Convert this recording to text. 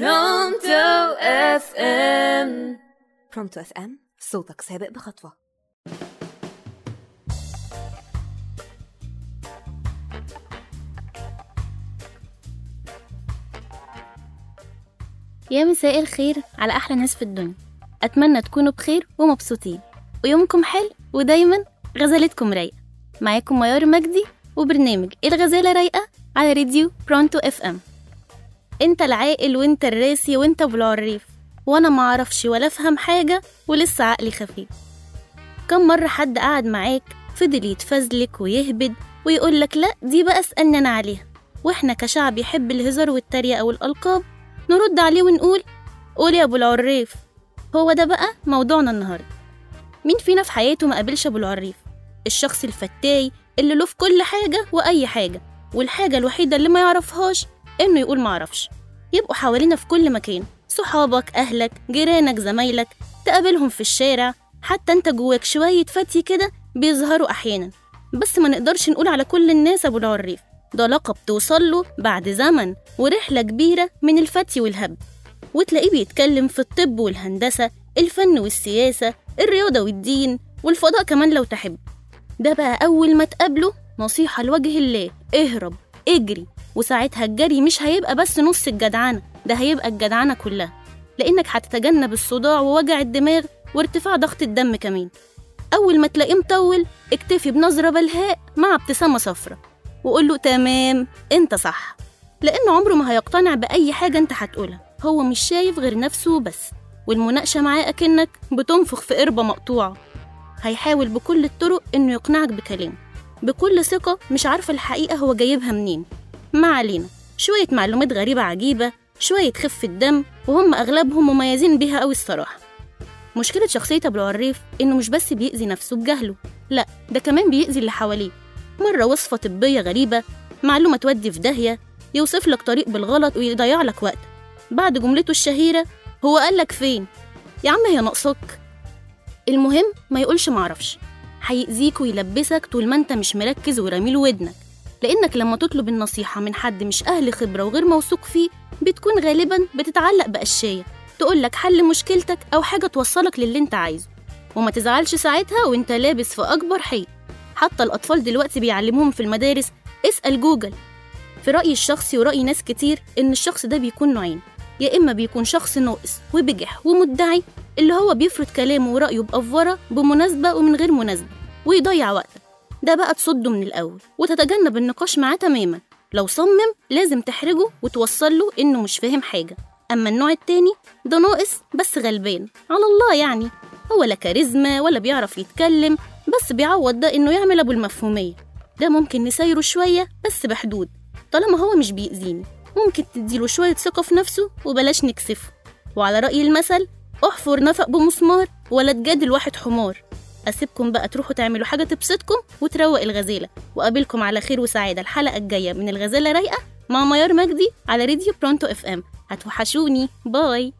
Pronto FM Pronto FM صوتك سابق بخطوة. يا مساء الخير على أحلى ناس في الدنيا. أتمنى تكونوا بخير ومبسوطين. ويومكم حلو ودايما غزالتكم رايقة. معاكم ميار مجدي وبرنامج الغزالة رايقة على راديو Pronto FM انت العاقل وانت الراسي وانت ابو العريف وأنا معرفش ولا افهم حاجة ولسه عقلي خفيف. كم مرة حد قعد معاك فضل يتفزلك ويهبد ويقولك لا دي بقى اسألني أنا عليها. وإحنا كشعب يحب الهزار والتريقة والألقاب نرد عليه ونقول قول يا ابو العريف. هو ده بقى موضوعنا النهارده. مين فينا في حياته ما قابلش ابو العريف؟ الشخص الفتاي اللي له في كل حاجة وأي حاجة والحاجة الوحيدة اللي ما يعرفهاش إنه يقول ما أعرفش. يبقوا حوالينا في كل مكان. صحابك أهلك جيرانك زمايلك. تقابلهم في الشارع. حتى أنت جواك شوية فتي كده بيظهروا أحيانا. بس ما نقدرش نقول على كل الناس أبو العريف ده لقب توصل له بعد زمن ورحلة كبيرة من الفتي والهبد وتلاقيه بيتكلم في الطب والهندسة الفن والسياسة الرياضة والدين والفضاء كمان لو تحب. ده بقى أول ما تقابله نصيحة لوجه الله اهرب. اجري وساعتها الجري مش هيبقى بس نص الجدعنة ده هيبقى الجدعنة كلها. لأنك هتتجنب الصداع ووجع الدماغ وارتفاع ضغط الدم كمان. أول ما تلاقيه مطول اكتفي بنظرة بلهاء مع ابتسامة صفرة وقول له تمام أنت صح. لأنه عمره ما هيقتنع بأي حاجة أنت هتقولها هو مش شايف غير نفسه بس والمناقشة معاه أكنك بتنفخ في قربة مقطوعة. هيحاول بكل الطرق إنه يقنعك بكلامه. بكل ثقة مش عارفة الحقيقة هو جايبها منين. ما علينا. شوية معلومات غريبة عجيبة شوية خفة دم وهم أغلبهم مميزين بيها أوي الصراحة. مشكلة شخصية أبو العريف إنه مش بس بيأذي نفسه بجهله لأ ده كمان بيأذي اللي حواليه. مرة وصفة طبية غريبة معلومة تودي في داهية يوصف لك طريق بالغلط ويضيع لك وقت. بعد جملته الشهيرة هو قالك فين؟ يا عم هي ناقصك. المهم ما يقولش معرفش هيأذيك ويلبسك طول ما انت مش مركز وراميله ودنك. لأنك لما تطلب النصيحة من حد مش أهل خبرة وغير موثوق فيه بتكون غالبا بتتعلق بقشاية تقولك حل مشكلتك أو حاجة توصلك للي انت عايزه. وما تزعلش ساعتها وانت لابس في أكبر حيط. حتى الأطفال دلوقتي بيعلموهم في المدارس اسأل جوجل. في رأيي الشخصي ورأي ناس كتير إن الشخص ده بيكون نوعين. يا إما بيكون شخص ناقص وبجح ومدعي اللي هو بيفرض كلامه ورأيه بأفورة بمناسبة ومن غير مناسبة ويضيع وقتك ده بقى تصده من الأول وتتجنب النقاش معاه تماما. لو صمم لازم تحرجه وتوصل له إنه مش فاهم حاجة. أما النوع التاني ده ناقص بس غلبان. على الله يعني. هو لا كاريزما ولا بيعرف يتكلم بس بيعوض ده إنه يعمل أبو المفهومية. ده ممكن نسايره شوية بس بحدود. طالما هو مش بيأذيني ممكن تديله شوية ثقة في نفسه وبلاش نكسفه. وعلى رأي المثل أحفر نفق بمسمار ولا تجادل واحد حمار. أسيبكم بقى تروحوا تعملوا حاجة تبسطكم وتروق الغزالة. وأقابلكم على خير وسعادة الحلقة الجاية من الغزالة رايقة مع ميار مجدي على راديو برونتو إف إم. هتوحشوني. باي.